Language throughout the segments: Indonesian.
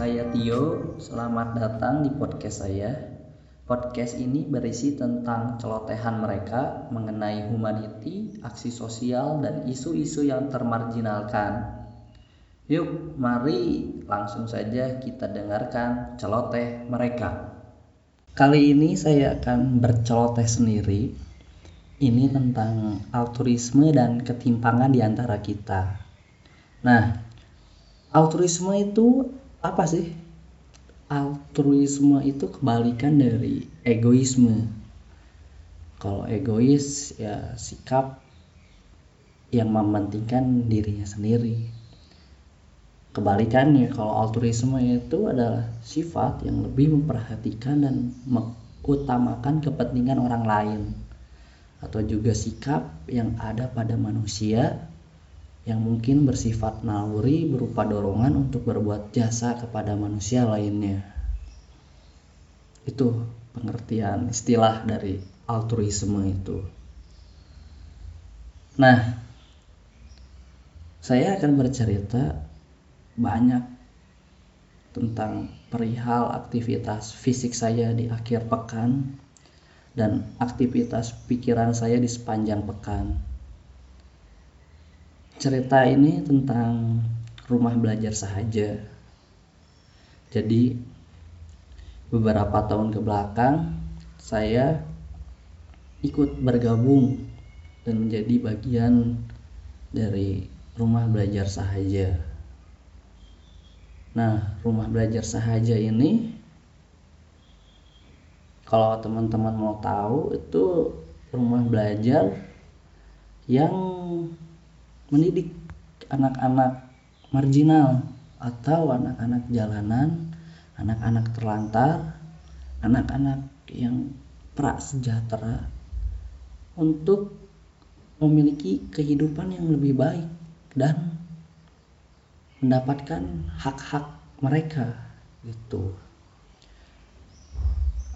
Saya Tio. Selamat datang di podcast saya. Podcast ini berisi tentang celotehan mereka mengenai humanity, aksi sosial, dan isu-isu yang termarginalkan. Yuk, mari langsung saja kita dengarkan celoteh mereka. Kali ini saya akan berceloteh sendiri. Ini tentang altruisme dan ketimpangan di antara kita. Nah, altruisme itu apa sih? Altruisme itu kebalikan dari egoisme. Kalau egois ya sikap yang mementingkan dirinya sendiri. Kebalikannya kalau altruisme itu adalah sifat yang lebih memperhatikan dan mengutamakan kepentingan orang lain atau juga sikap yang ada pada manusia yang mungkin bersifat naluri berupa dorongan untuk berbuat jasa kepada manusia lainnya. Itu pengertian istilah dari altruisme itu. Nah, saya akan bercerita banyak tentang perihal aktivitas fisik saya di akhir pekan dan aktivitas pikiran saya di sepanjang pekan cerita ini tentang rumah belajar sahaja. Jadi beberapa tahun ke belakang saya ikut bergabung dan menjadi bagian dari rumah belajar sahaja. Nah, rumah belajar sahaja ini kalau teman-teman mau tahu itu rumah belajar yang mendidik anak-anak marginal atau anak-anak jalanan, anak-anak terlantar, anak-anak yang prasejahtera untuk memiliki kehidupan yang lebih baik dan mendapatkan hak-hak mereka gitu.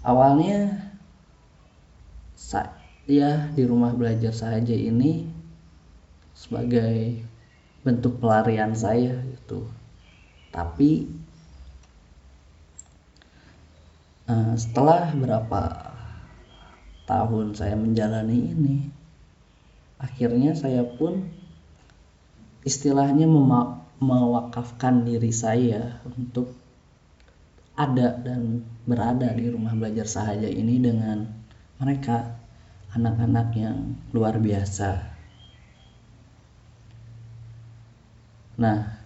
Awalnya saya di rumah belajar saja ini sebagai bentuk pelarian saya gitu. Tapi uh, setelah berapa tahun saya menjalani ini akhirnya saya pun istilahnya mewakafkan diri saya untuk ada dan berada di rumah belajar sahaja ini dengan mereka anak-anak yang luar biasa Nah,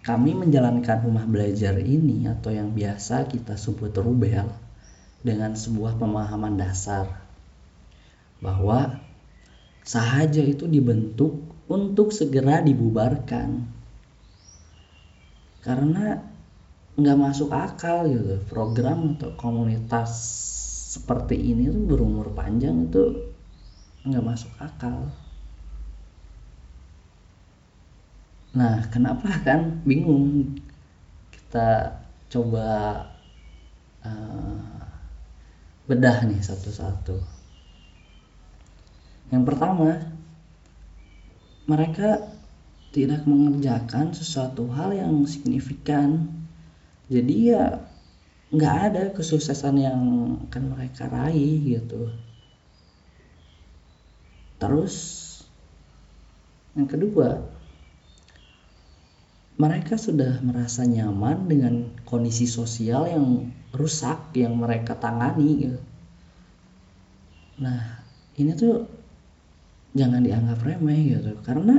kami menjalankan rumah belajar ini atau yang biasa kita sebut rubel dengan sebuah pemahaman dasar bahwa sahaja itu dibentuk untuk segera dibubarkan. Karena nggak masuk akal gitu program atau komunitas seperti ini tuh berumur panjang itu nggak masuk akal Nah, kenapa kan bingung? Kita coba uh, bedah nih satu-satu. Yang pertama, mereka tidak mengerjakan sesuatu hal yang signifikan. Jadi ya nggak ada kesuksesan yang akan mereka raih gitu. Terus yang kedua, mereka sudah merasa nyaman dengan kondisi sosial yang rusak yang mereka tangani gitu. Nah, ini tuh jangan dianggap remeh gitu karena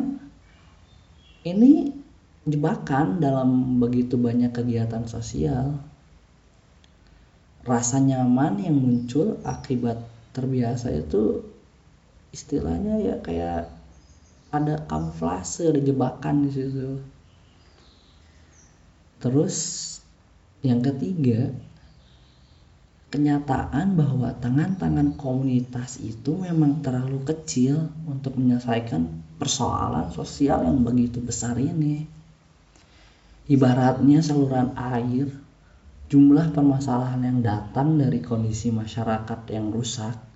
ini jebakan dalam begitu banyak kegiatan sosial. Rasa nyaman yang muncul akibat terbiasa itu istilahnya ya kayak ada kamuflase, ada jebakan di situ. Terus yang ketiga, kenyataan bahwa tangan-tangan komunitas itu memang terlalu kecil untuk menyelesaikan persoalan sosial yang begitu besar ini. Ibaratnya saluran air, jumlah permasalahan yang datang dari kondisi masyarakat yang rusak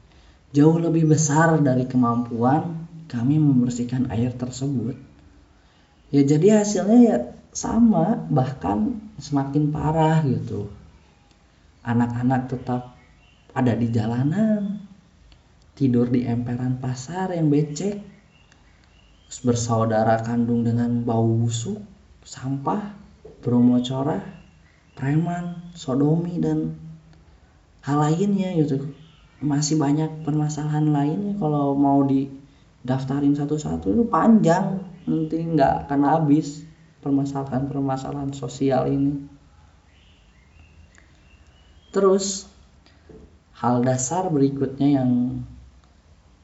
jauh lebih besar dari kemampuan kami membersihkan air tersebut. Ya jadi hasilnya ya sama bahkan semakin parah gitu. Anak-anak tetap ada di jalanan tidur di emperan pasar yang becek. Bersaudara kandung dengan bau busuk sampah bromocora preman sodomi dan hal lainnya gitu. Masih banyak permasalahan lainnya kalau mau didaftarin satu-satu itu panjang nanti nggak akan habis permasalahan-permasalahan sosial ini. Terus hal dasar berikutnya yang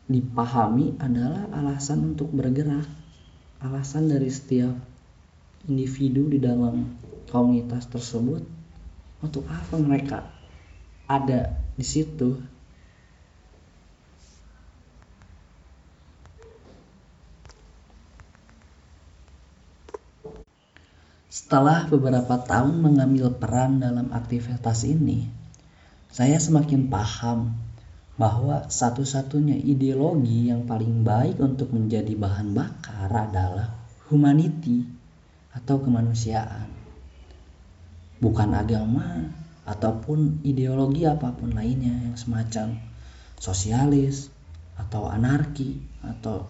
dipahami adalah alasan untuk bergerak. Alasan dari setiap individu di dalam komunitas tersebut untuk apa mereka ada di situ Setelah beberapa tahun mengambil peran dalam aktivitas ini, saya semakin paham bahwa satu-satunya ideologi yang paling baik untuk menjadi bahan bakar adalah humanity atau kemanusiaan. Bukan agama ataupun ideologi apa pun lainnya yang semacam sosialis atau anarki atau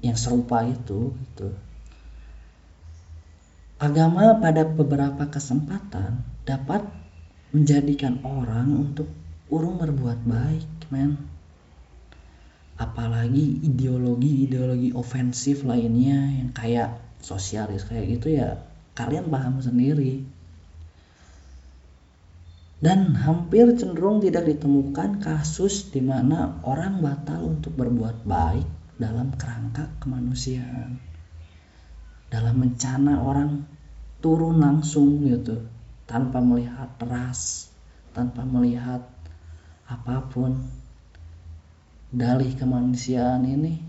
yang serupa itu gitu Agama pada beberapa kesempatan dapat menjadikan orang untuk urung berbuat baik, men. Apalagi ideologi-ideologi ofensif lainnya yang kayak sosialis kayak gitu ya kalian paham sendiri. Dan hampir cenderung tidak ditemukan kasus di mana orang batal untuk berbuat baik dalam kerangka kemanusiaan. Dalam mencana orang turun langsung gitu tanpa melihat ras tanpa melihat apa pun. Dalih kemanusiaan ini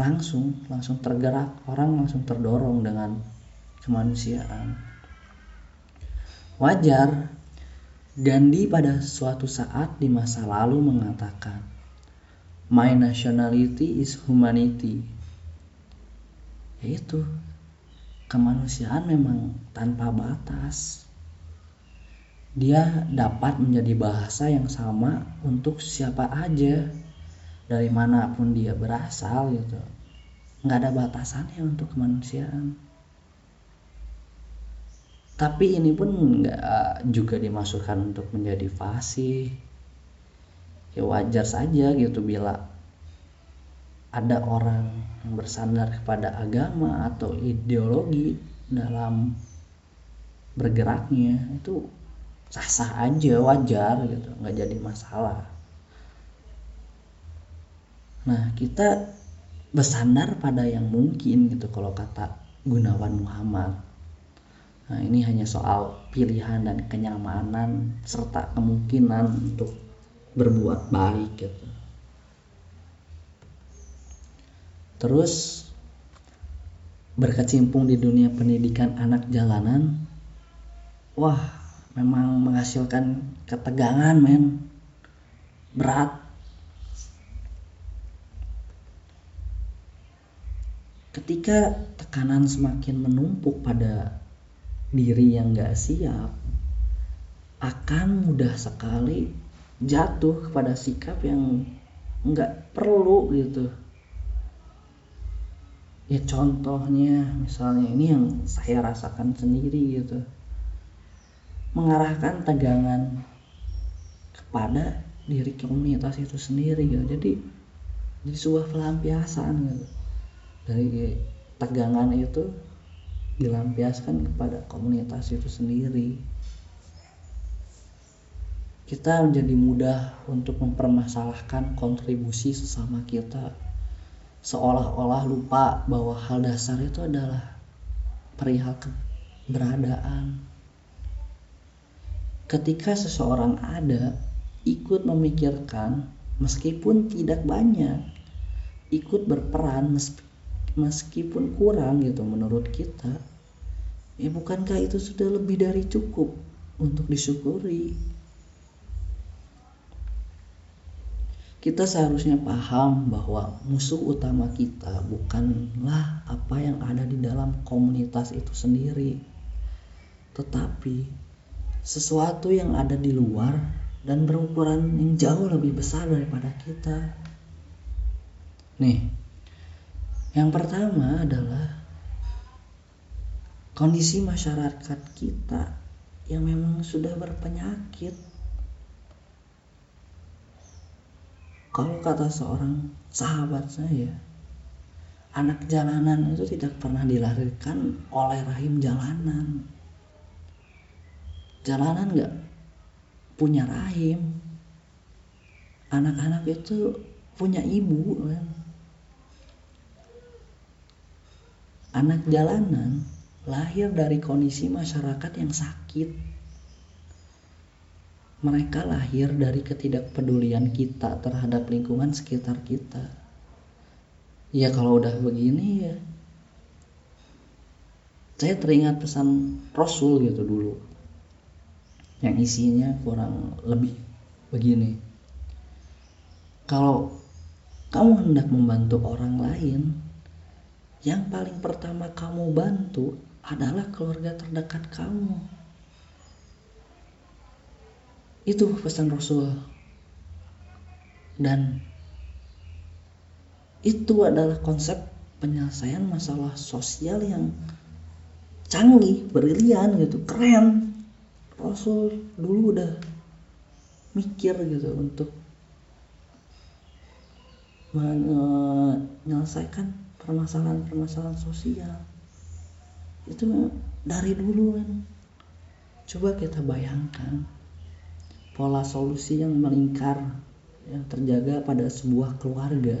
langsung langsung tergerak orang langsung terdorong dengan kemanusiaan. Wajar Gandhi pada suatu saat di masa lalu mengatakan my nationality is humanity. Yaitu kemanusiaan memang tanpa batas. Dia dapat menjadi bahasa yang sama untuk siapa aja dari mana pun dia berasal gitu. Nggak ada batasannya untuk kemanusiaan. Tapi ini pun nggak juga dimasukkan untuk menjadi fasih. Ya wajar saja gitu bila ada orang yang bersandar kepada agama atau ideologi dalam bergeraknya itu sah-sah aja wajar gitu nggak jadi masalah. Nah kita bersandar pada yang mungkin gitu kalau kata Gunawan Muhammad. Nah ini hanya soal pilihan dan kenyamanan serta kemungkinan untuk berbuat baik gitu terus berkecimpung di dunia pendidikan anak jalanan wah memang menghasilkan ketegangan men. Berat. Ketika tekanan semakin menumpuk pada diri yang gak siap akan mudah sekali jatuh kepada sikap yang nggak perlu gitu ya contohnya misalnya ini yang saya rasakan sendiri gitu. Mengarahkan tegangan kepada diri komunitas itu sendiri gitu. Jadi jadi sebuah pelampiasan gitu. Dari tegangan itu dilampiaskan kepada komunitas itu sendiri. Kita menjadi mudah untuk mempermasalahkan kontribusi sesama kita seolah-olah lupa bahwa hal dasar itu adalah perihal keberadaan. Ketika seseorang ada, ikut memikirkan meskipun tidak banyak, ikut berperan meskipun kurang gitu menurut kita, ya bukankah itu sudah lebih dari cukup untuk disyukuri? Kita seharusnya paham bahwa musuh utama kita bukanlah apa yang ada di dalam komunitas itu sendiri, tetapi sesuatu yang ada di luar dan berukuran yang jauh lebih besar daripada kita. Nih, yang pertama adalah kondisi masyarakat kita yang memang sudah berpenyakit. Kalau kata seorang sahabat saya, anak jalanan itu tidak pernah dilahirkan oleh rahim jalanan. Jalanan nggak punya rahim. Anak-anak itu punya ibu kan. Anak jalanan lahir dari kondisi masyarakat yang sakit. Mereka lahir dari ketidakpedulian kita terhadap lingkungan sekitar kita. Ya kalau udah begini ya. Saya teringat pesan Rasul gitu dulu. Yang isinya kurang lebih begini. Kalau kamu hendak membantu orang lain, yang paling pertama kamu bantu adalah keluarga terdekat kamu. Itu pesan Rasul. Dan itu adalah konsep penyelesaian masalah sosial yang canggih, brilian gitu, keren. Rasul dulu udah mikir gitu untuk menyelesaikan permasalahan-permasalahan sosial itu dari dulu kan coba kita bayangkan pola solusi yang melingkar yang terjaga pada sebuah keluarga.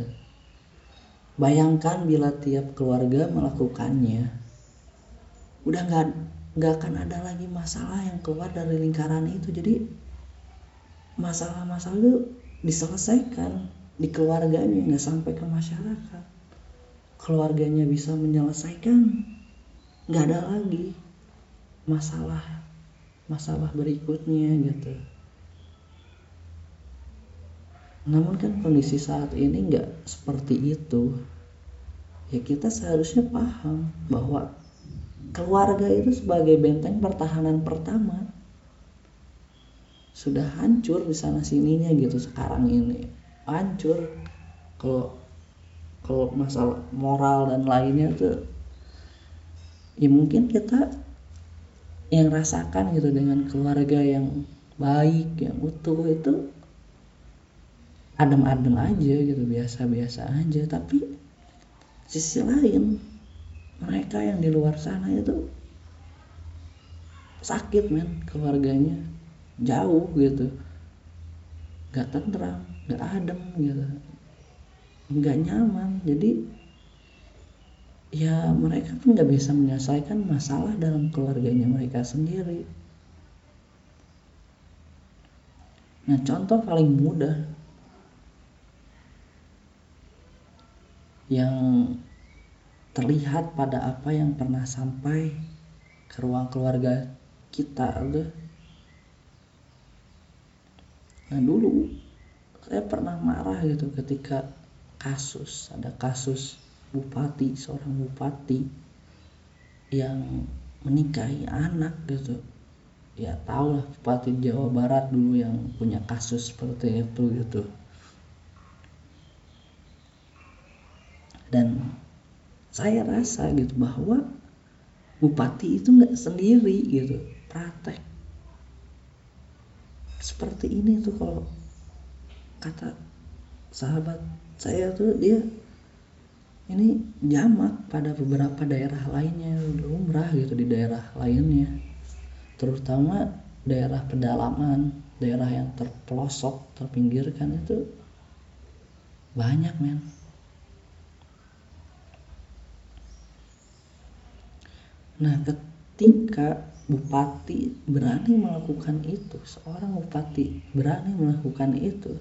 Bayangkan bila tiap keluarga melakukannya udah nggak nggak akan ada lagi masalah yang keluar dari lingkaran itu. Jadi masalah-masalah itu diselesaikan di keluarganya nggak sampai ke masyarakat. Keluarganya bisa menyelesaikan nggak ada lagi masalah masalah berikutnya gitu namun kan kondisi saat ini nggak seperti itu. Ya kita seharusnya paham bahwa keluarga itu sebagai benteng pertahanan pertama. Sudah hancur di sana sininya gitu sekarang ini. Hancur. Kalau kalau masalah moral dan lainnya tuh ya mungkin kita yang rasakan gitu dengan keluarga yang baik yang utuh itu adem-adem aja gitu biasa-biasa aja. Tapi sisi lain mereka yang di luar sana itu sakit men keluarganya. Jauh gitu. Nggak tentram nggak adem gitu. Nggak nyaman. Jadi ya mereka pun nggak bisa menyelesaikan masalah dalam keluarganya mereka sendiri. Nah contoh paling mudah yang terlihat pada apa yang pernah sampai ke ruang keluarga kita tuh. Nah dulu saya pernah marah gitu ketika kasus ada kasus bupati seorang bupati yang menikahi anak gitu ya tau lah bupati Jawa Barat dulu yang punya kasus seperti itu gitu dan saya rasa gitu bahwa bupati itu nggak sendiri gitu praktek. Seperti ini tuh kalau kata sahabat saya tuh dia ini jamak pada beberapa daerah lainnya lumrah gitu di daerah lainnya. Terutama daerah pedalaman daerah yang terpelosok terpinggirkan itu banyak men nah ketika bupati berani melakukan itu seorang bupati berani melakukan itu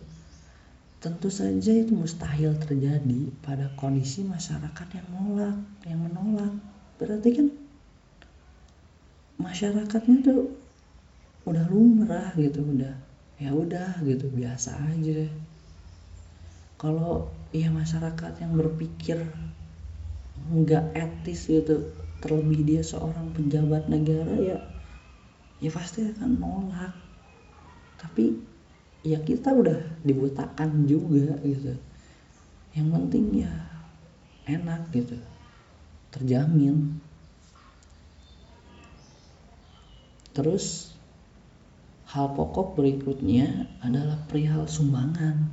tentu saja itu mustahil terjadi pada kondisi masyarakat yang menolak yang menolak. Berarti kan masyarakatnya tuh udah lumrah gitu udah ya udah gitu biasa aja. Kalau ya masyarakat yang berpikir nggak etis gitu terlebih dia seorang pejabat negara ya ya pasti akan nolak. Tapi ya kita udah dibutakan juga gitu. Yang penting ya enak gitu. Terjamin. Terus hal pokok berikutnya adalah perihal sumbangan.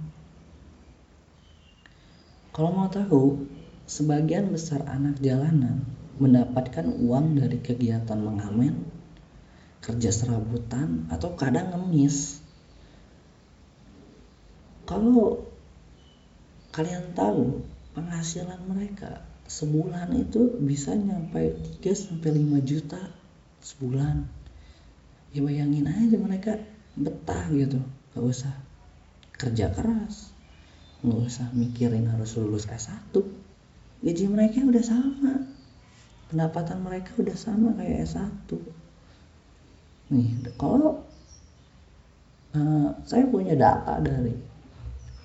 Kalau mau tahu sebagian besar anak jalanan mendapatkan uang dari kegiatan mengamen kerja serabutan atau kadang ngemis kalau kalian tahu penghasilan mereka sebulan itu bisa nyampe 3 sampai 5 juta sebulan. Ya bayangin aja mereka betah gitu, gak usah kerja keras, gak usah mikirin harus lulus S1. Gaji mereka udah sama, pendapatan mereka udah sama kayak S1. Nih, kalau uh, saya punya data dari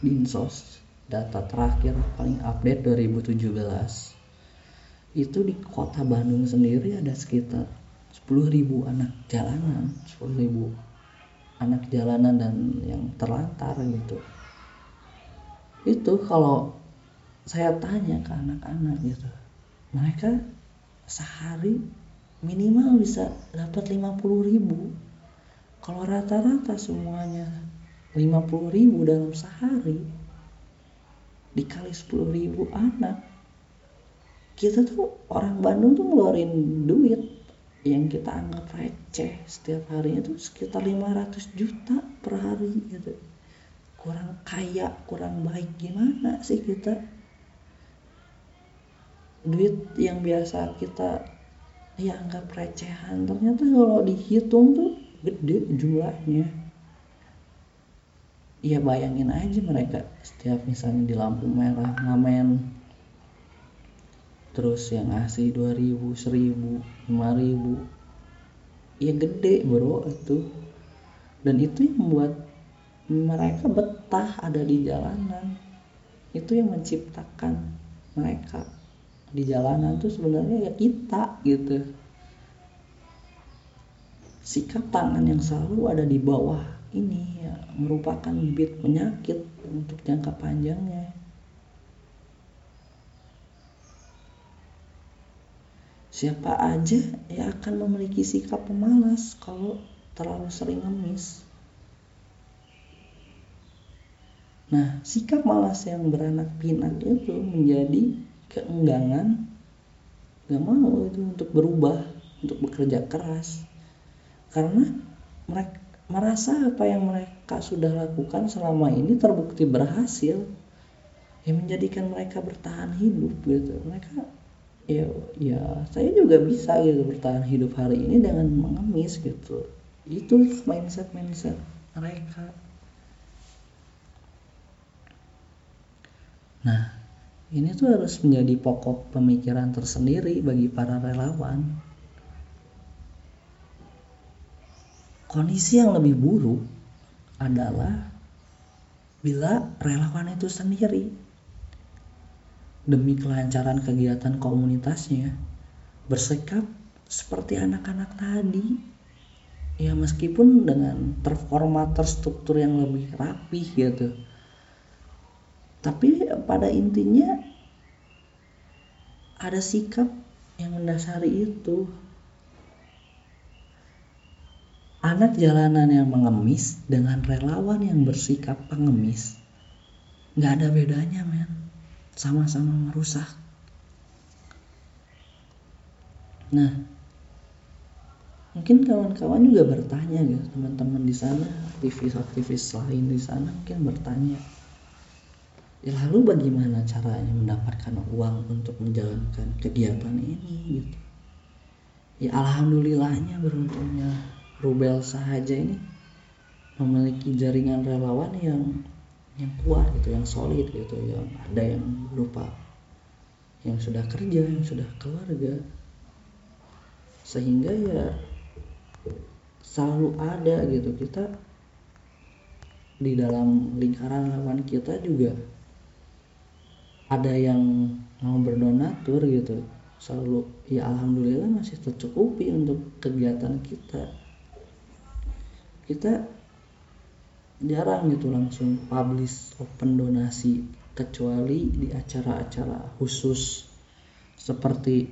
Dinsos data terakhir paling update 2017 itu di kota Bandung sendiri ada sekitar 10.000 anak jalanan 10.000 anak jalanan dan yang terlantar gitu itu kalau saya tanya ke anak-anak gitu mereka sehari minimal bisa dapat 50 ribu. Kalau rata-rata semuanya 50 ribu dalam sehari dikali 10 ribu anak kita tuh orang Bandung tuh ngeluarin duit yang kita anggap receh setiap harinya tuh sekitar 500 juta per hari gitu. Kurang kaya kurang baik gimana sih kita duit yang biasa kita ya anggap recehan. Ternyata kalau dihitung tuh gede jumlahnya. Ya bayangin aja mereka setiap misalnya di lampu merah ngamen terus yang ngasih 2000 1000 5000 ya gede bro itu. Dan itu yang membuat mereka betah ada di jalanan. Itu yang menciptakan mereka di jalanan tuh sebenarnya ya kita gitu sikap tangan yang selalu ada di bawah ini ya merupakan bibit penyakit untuk jangka panjangnya. Siapa aja yang akan memiliki sikap pemalas kalau terlalu sering ngemis. Nah, sikap malas yang beranak pinak itu menjadi keenggangan gak mau itu untuk berubah, untuk bekerja keras. Karena mereka merasa apa yang mereka sudah lakukan selama ini terbukti berhasil yang menjadikan mereka bertahan hidup gitu. Mereka ya ya saya juga bisa gitu bertahan hidup hari ini dengan mengemis gitu. Itu mindset mindset mereka. Nah ini tuh harus menjadi pokok pemikiran tersendiri bagi para relawan. Kondisi yang lebih buruk adalah bila relawan itu sendiri. Demi kelancaran kegiatan komunitasnya bersikap seperti anak-anak tadi. Ya meskipun dengan terformat terstruktur yang lebih rapi gitu tapi pada intinya ada sikap yang mendasari itu. Anak jalanan yang mengemis dengan relawan yang bersikap pengemis nggak ada bedanya men. Sama-sama merusak. Nah mungkin kawan-kawan juga bertanya gitu teman-teman di sana aktivis-aktivis lain di sana mungkin bertanya ya lalu bagaimana caranya mendapatkan uang untuk menjalankan kegiatan ini gitu? Ya alhamdulillahnya beruntungnya Rubel saja ini memiliki jaringan relawan yang yang kuat gitu, yang solid gitu, yang ada yang lupa yang sudah kerja, yang sudah keluarga, sehingga ya selalu ada gitu. Kita di dalam lingkaran relawan kita juga ada yang mau berdonatur gitu. Selalu ya alhamdulillah masih tercukupi untuk kegiatan kita. Kita jarang gitu langsung publish open donasi kecuali di acara-acara khusus seperti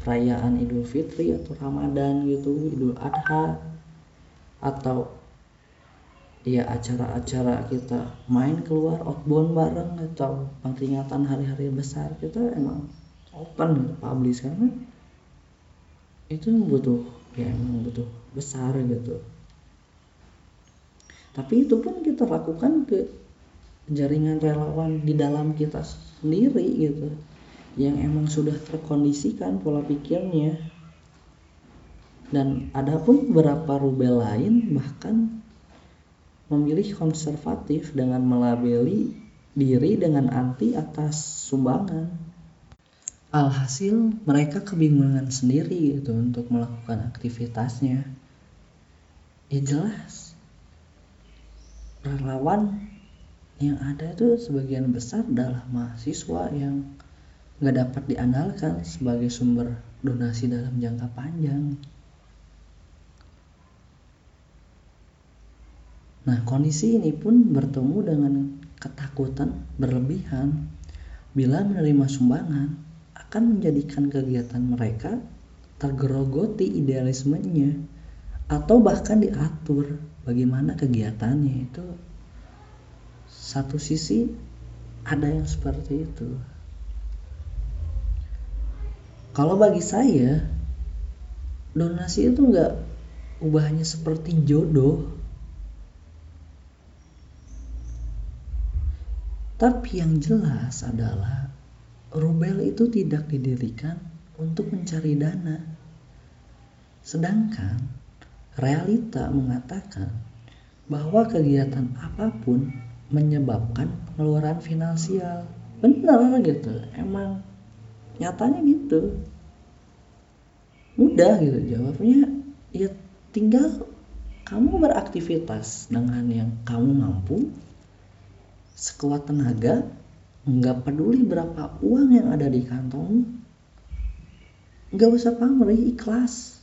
perayaan Idul Fitri atau Ramadan gitu Idul Adha atau ya acara-acara kita main keluar outbound bareng atau peringatan hari-hari besar kita emang open gitu, publish karena itu butuh ya emang butuh besar gitu. Tapi itu pun kita lakukan ke jaringan relawan di dalam kita sendiri gitu yang emang sudah terkondisikan pola pikirnya. Dan ada pun beberapa rubel lain bahkan memilih konservatif dengan melabeli diri dengan anti atas sumbangan alhasil mereka kebingungan sendiri gitu untuk melakukan aktivitasnya ya jelas relawan yang ada itu sebagian besar adalah mahasiswa yang nggak dapat diandalkan sebagai sumber donasi dalam jangka panjang. Nah, kondisi ini pun bertemu dengan ketakutan berlebihan. Bila menerima sumbangan akan menjadikan kegiatan mereka tergerogoti idealismenya atau bahkan diatur bagaimana kegiatannya. Itu satu sisi ada yang seperti itu. Kalau bagi saya donasi itu nggak ubahnya seperti jodoh tapi yang jelas adalah rubel itu tidak didirikan untuk mencari dana. Sedangkan realita mengatakan bahwa kegiatan apa pun menyebabkan pengeluaran finansial. Benar gitu emang nyatanya gitu. Mudah gitu jawabnya ya tinggal kamu beraktivitas dengan yang kamu mampu sekuat tenaga nggak peduli berapa uang yang ada di kantong nggak usah pamrih ikhlas.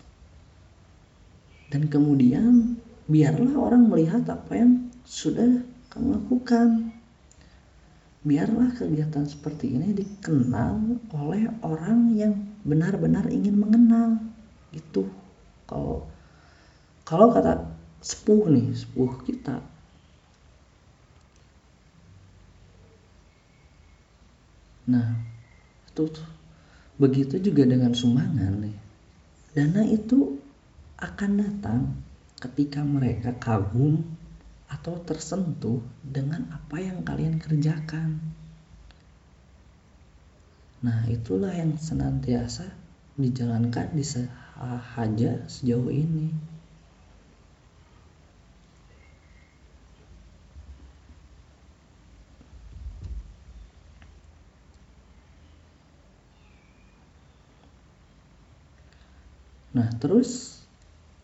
Dan kemudian biarlah orang melihat apa yang sudah kamu lakukan. Biarlah kegiatan seperti ini dikenal oleh orang yang benar-benar ingin mengenal. Itu kalau kalau kata sepuh nih sepuh kita nah itu begitu juga dengan sumbangan nih dana itu akan datang ketika mereka kagum atau tersentuh dengan apa yang kalian kerjakan. Nah, itulah yang senantiasa dijalankan di sahaja sejauh ini. Nah, terus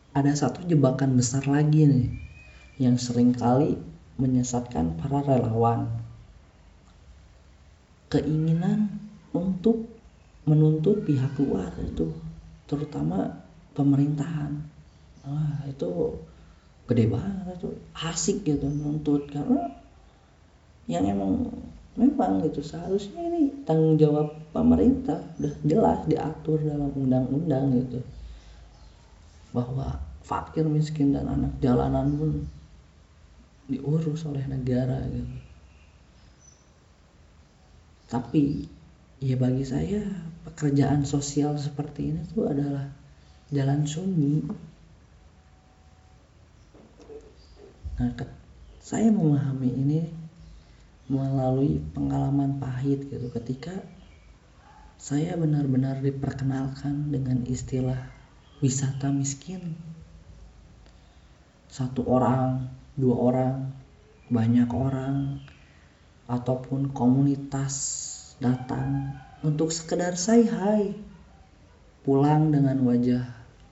ada satu jebakan besar lagi nih yang sering kali menyesatkan para relawan. Keinginan untuk menuntut pihak luar itu terutama pemerintahan. Itu gede banget itu asik gitu menuntut karena yang emang memang gitu seharusnya ini tanggung jawab pemerintah udah jelas diatur dalam undang-undang gitu bahwa fakir miskin dan anak jalanan pun diurus oleh negara gitu. Tapi ya bagi saya pekerjaan sosial seperti ini tuh adalah jalan sunyi. Nah saya memahami ini melalui pengalaman pahit gitu. Ketika saya benar-benar diperkenalkan dengan istilah wisata miskin. Satu orang dua orang banyak orang ataupun komunitas datang untuk sekedar say hi pulang dengan wajah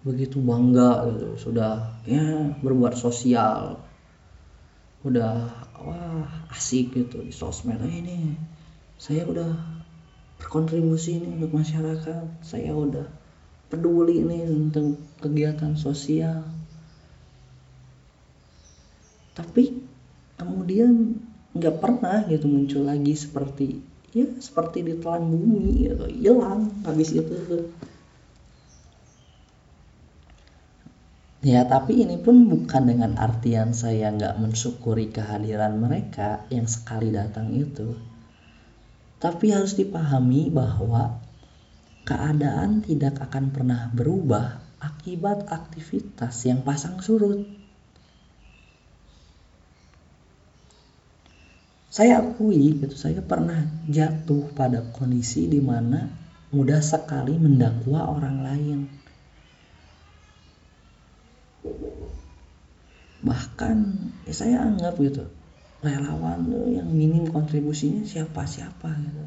begitu bangga gitu. Sudah ya berbuat sosial. Udah wah asik gitu di sosmed. Ini saya udah berkontribusi nih untuk masyarakat. Saya udah peduli nih tentang kegiatan sosial tapi kemudian nggak pernah gitu muncul lagi seperti ya seperti ditelan bumi gitu hilang habis itu Ya, tapi ini pun bukan dengan artian saya nggak mensyukuri kehadiran mereka yang sekali datang itu. Tapi harus dipahami bahwa keadaan tidak akan pernah berubah akibat aktivitas yang pasang surut. Saya akui gitu, saya pernah jatuh pada kondisi di mana mudah sekali mendakwa orang lain. Bahkan ya saya anggap gitu relawan yang minim kontribusinya siapa siapa gitu.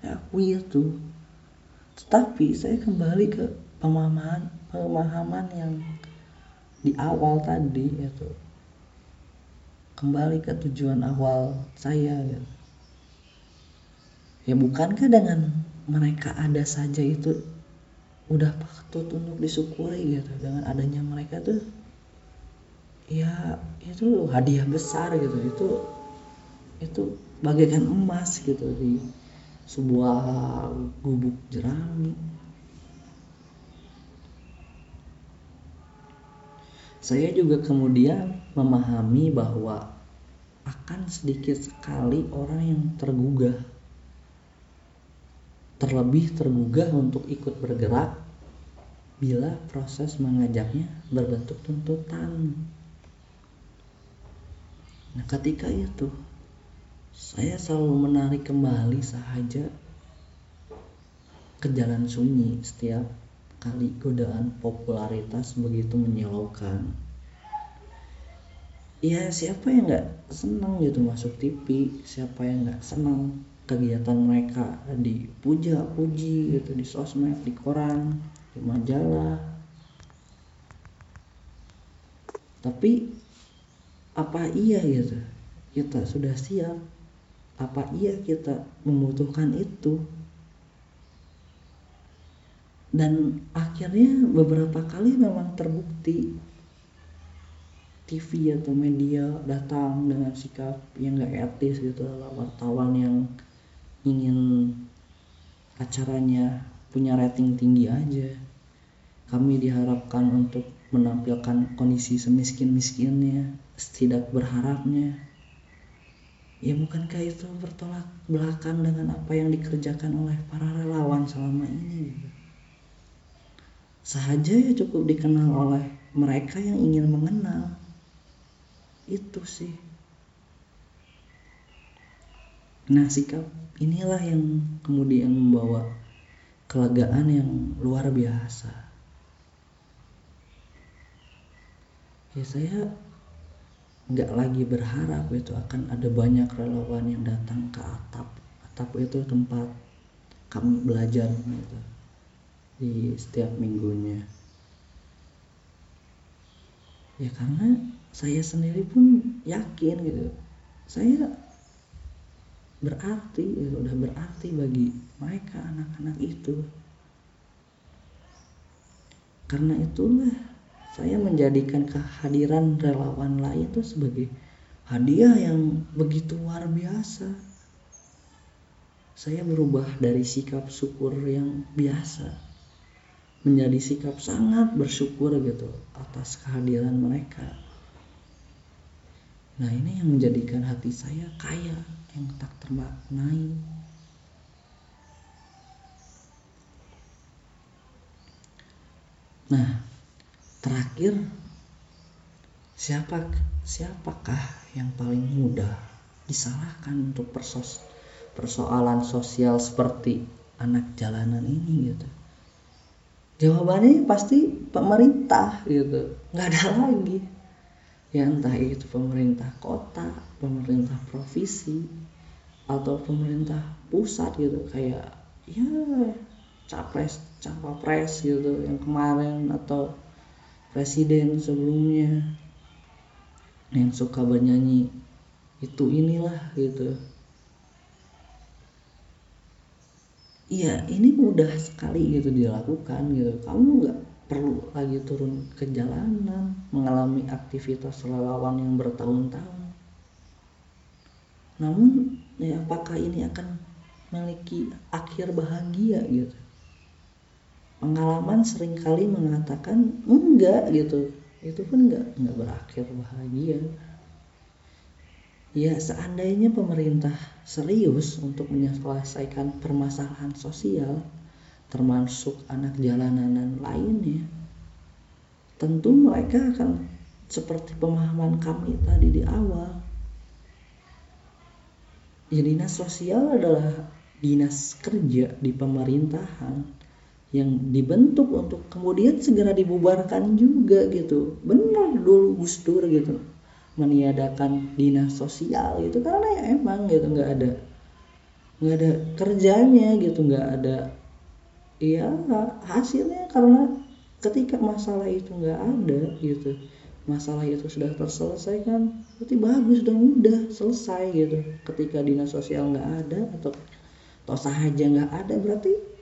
Ya akui itu tetapi saya kembali ke pemahaman pemahaman yang di awal tadi itu kembali ke tujuan awal saya gitu ya bukankah dengan mereka ada saja itu udah patut untuk disyukuri gitu. Dengan adanya mereka tuh ya itu hadiah besar gitu. Itu itu bagaikan emas gitu di sebuah gubuk jerami. Saya juga kemudian memahami bahwa akan sedikit sekali orang yang tergugah terlebih tergugah untuk ikut bergerak bila proses mengajaknya berbentuk tuntutan. Nah, ketika itu saya selalu menarik kembali sahaja ke jalan sunyi setiap kali godaan popularitas begitu menyilaukan. Ya siapa yang nggak senang gitu masuk TV, siapa yang nggak senang kegiatan mereka dipuja-puji gitu di sosmed, di koran, di majalah. Tapi apa iya gitu kita sudah siap apa iya kita membutuhkan itu dan akhirnya beberapa kali memang terbukti TV atau media datang dengan sikap yang gak etis gitu wartawan yang ingin acaranya punya rating tinggi aja kami diharapkan untuk menampilkan kondisi semiskin-miskinnya, setidak berharapnya. Ya bukankah itu bertolak belakang dengan apa yang dikerjakan oleh para relawan selama ini? Sahaja ya cukup dikenal oleh mereka yang ingin mengenal. Itu sih. Nah sikap inilah yang kemudian membawa kelegaan yang luar biasa ya saya nggak lagi berharap itu akan ada banyak relawan yang datang ke atap. Atap itu tempat kami belajar gitu. Di setiap minggunya. Ya karena saya sendiri pun yakin gitu. Saya berarti ya udah berarti bagi mereka anak-anak itu. Karena itulah saya menjadikan kehadiran relawan lain itu sebagai hadiah yang begitu luar biasa. Saya berubah dari sikap syukur yang biasa menjadi sikap sangat bersyukur gitu atas kehadiran mereka. Nah ini yang menjadikan hati saya kaya yang tak termaknai. Nah terakhir siapa siapakah yang paling mudah disalahkan untuk persos persoalan sosial seperti anak jalanan ini gitu? Jawabannya pasti pemerintah gitu. Nggak ada lagi. Ya entah itu pemerintah kota pemerintah provinsi atau pemerintah pusat gitu. Kayak ya capres cawapres gitu yang kemarin atau presiden sebelumnya yang suka bernyanyi itu inilah gitu. Iya ini mudah sekali gitu dilakukan gitu. Kamu nggak perlu lagi turun ke jalanan mengalami aktivitas relawan yang bertahun-tahun. Namun ya apakah ini akan memiliki akhir bahagia gitu pengalaman sering kali mengatakan enggak gitu. Itu pun enggak enggak berakhir bahagia. Ya seandainya pemerintah serius untuk menyelesaikan permasalahan sosial termasuk anak jalanan dan lainnya tentu mereka akan seperti pemahaman kami tadi di awal. Ya dinas sosial adalah dinas kerja di pemerintahan yang dibentuk untuk kemudian segera dibubarkan juga gitu. Benar dulu Gus Dur gitu. Meniadakan dinas sosial gitu. Karena ya emang gitu nggak ada nggak ada kerjanya gitu. Nggak ada iya hasilnya karena ketika masalah itu nggak ada gitu. Masalah itu sudah terselesaikan berarti bagus dan mudah selesai gitu. Ketika dinas sosial nggak ada atau toh saja nggak ada berarti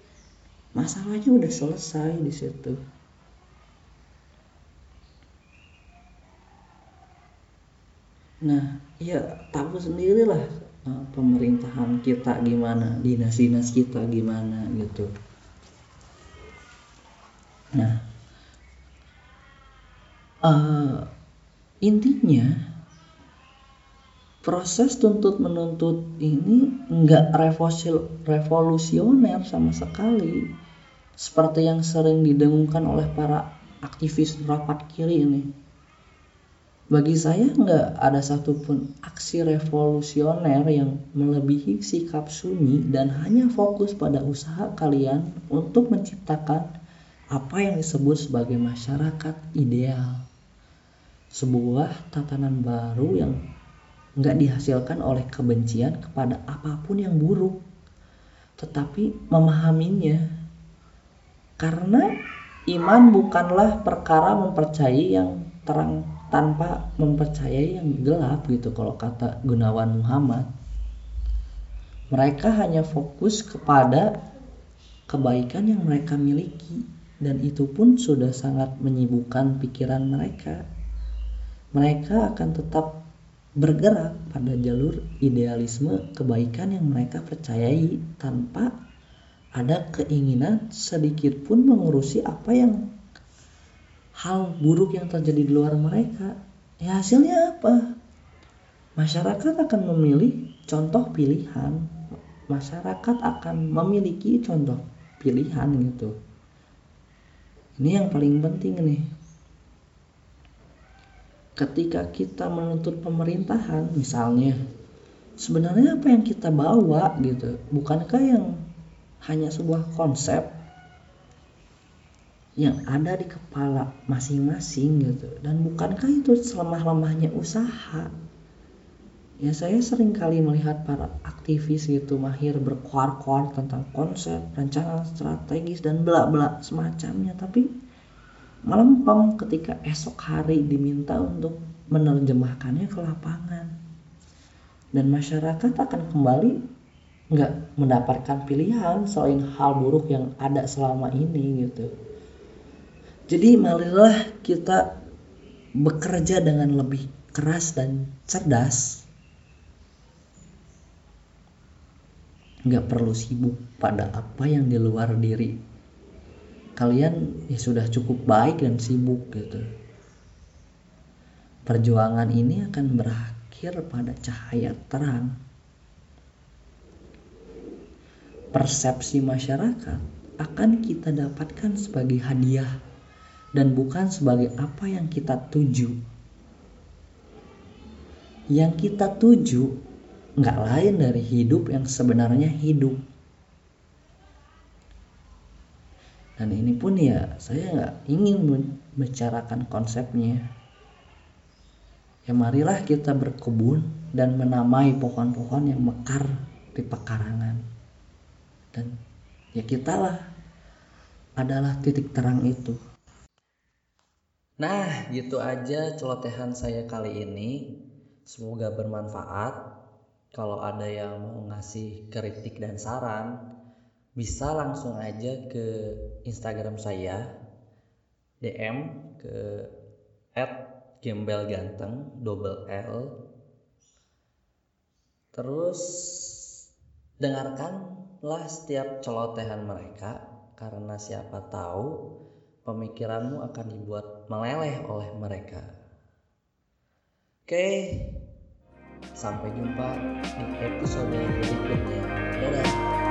masalahnya udah selesai di situ. Nah ya tahu sendirilah uh, pemerintahan kita gimana dinas-dinas kita gimana gitu. Nah uh, intinya proses tuntut menuntut ini nggak revolusioner sama sekali seperti yang sering didengungkan oleh para aktivis rapat kiri ini. Bagi saya nggak ada satupun aksi revolusioner yang melebihi sikap sunyi dan hanya fokus pada usaha kalian untuk menciptakan apa yang disebut sebagai masyarakat ideal. Sebuah tatanan baru yang nggak dihasilkan oleh kebencian kepada apa pun yang buruk, tetapi memahaminya karena iman bukanlah perkara mempercayai yang terang tanpa mempercayai yang gelap gitu kalau kata Gunawan Muhammad. Mereka hanya fokus kepada kebaikan yang mereka miliki dan itu pun sudah sangat menyibukkan pikiran mereka. Mereka akan tetap bergerak pada jalur idealisme kebaikan yang mereka percayai tanpa ada keinginan sedikit pun mengurusi apa yang hal buruk yang terjadi di luar mereka. Ya hasilnya apa? Masyarakat akan memilih contoh pilihan. Masyarakat akan memiliki contoh pilihan gitu. Ini yang paling penting nih. Ketika kita menuntut pemerintahan misalnya, sebenarnya apa yang kita bawa gitu, bukankah yang hanya sebuah konsep yang ada di kepala masing-masing gitu. Dan bukankah itu selemah-lemahnya usaha? Ya saya sering kali melihat para aktivis gitu mahir berkuar-kuar tentang konsep rencana strategis dan bla bla semacamnya. Tapi melempem ketika esok hari diminta untuk menerjemahkannya ke lapangan. Dan masyarakat akan kembali nggak mendapatkan pilihan selain hal buruk yang ada selama ini gitu. Jadi marilah kita bekerja dengan lebih keras dan cerdas. Nggak perlu sibuk pada apa yang di luar diri. Kalian ya sudah cukup baik dan sibuk gitu. Perjuangan ini akan berakhir pada cahaya terang persepsi masyarakat akan kita dapatkan sebagai hadiah dan bukan sebagai apa yang kita tuju. Yang kita tuju nggak lain dari hidup yang sebenarnya hidup. Dan ini pun ya saya nggak ingin membicarakan konsepnya. Ya marilah kita berkebun dan menamai pohon-pohon yang mekar di pekarangan dan ya kita lah adalah titik terang itu. Nah gitu aja celotehan saya kali ini. Semoga bermanfaat. Kalau ada yang mau ngasih kritik dan saran bisa langsung aja ke Instagram saya. DM ke at gembel ganteng double L. Terus dengarkanlah setiap celotehan mereka karena siapa tahu pemikiranmu akan dibuat meleleh oleh mereka. Oke sampai jumpa di episode berikutnya. Dadah